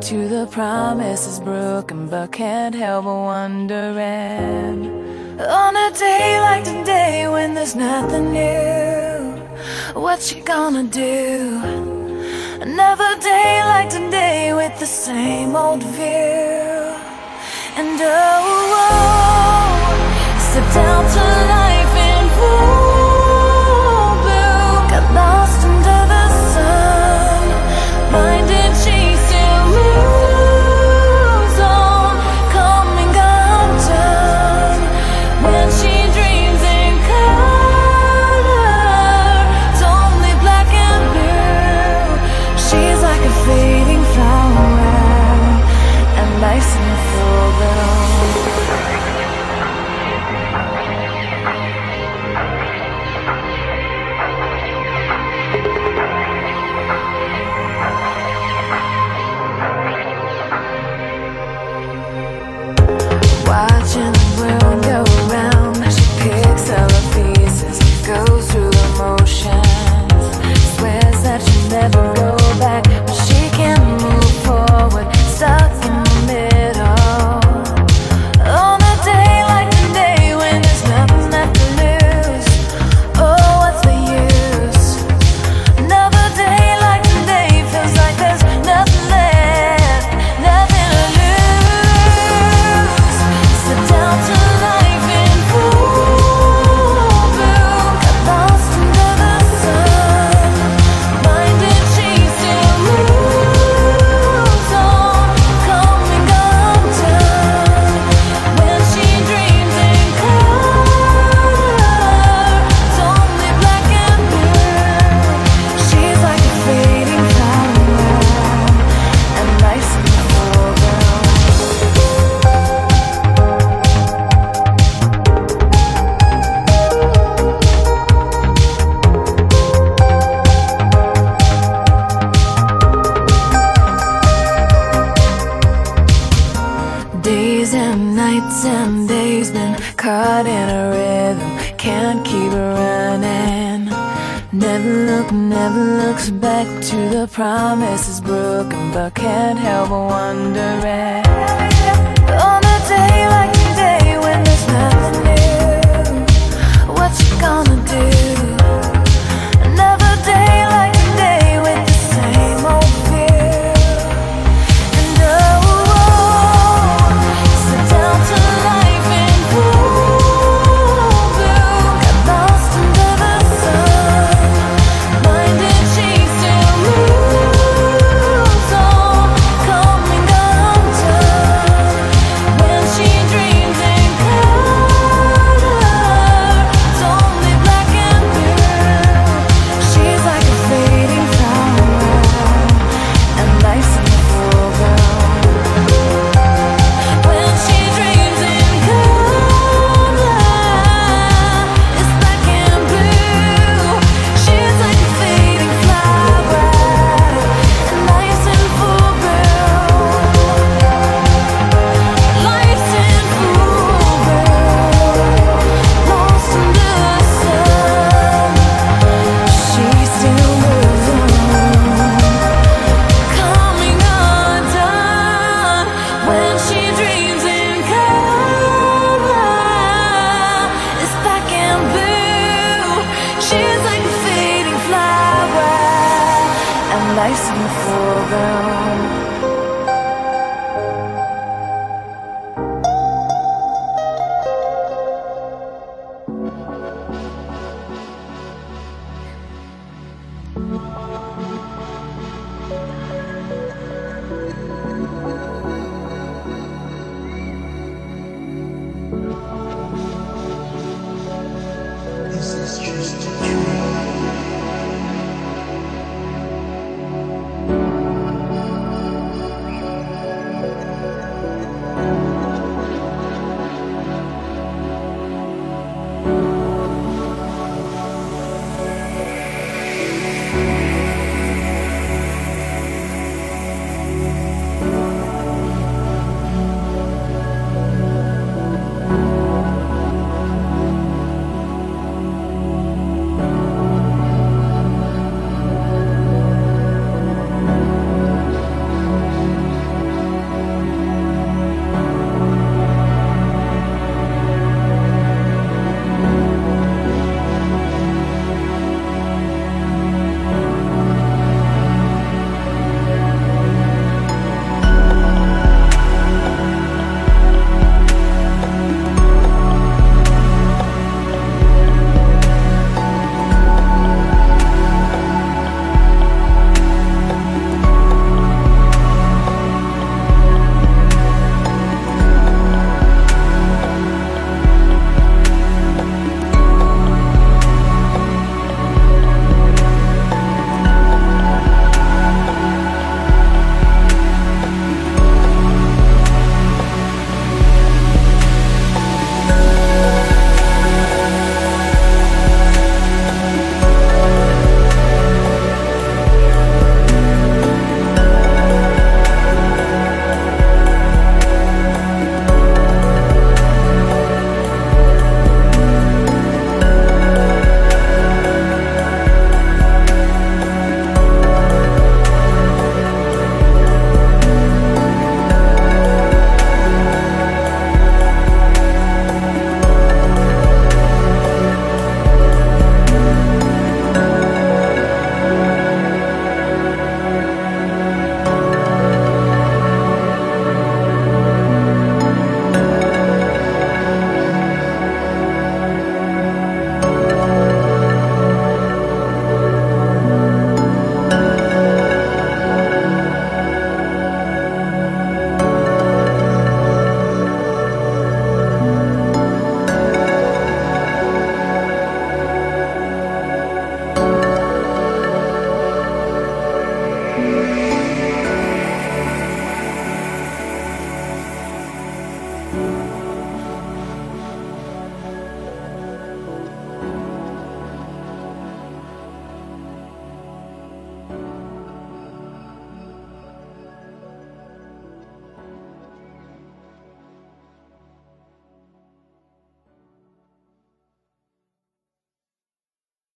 To the promises broken, but can't help but wondering. On a day like today, when there's nothing new, what you gonna do? Another day like today, with the same old view. And oh, oh, oh sit down to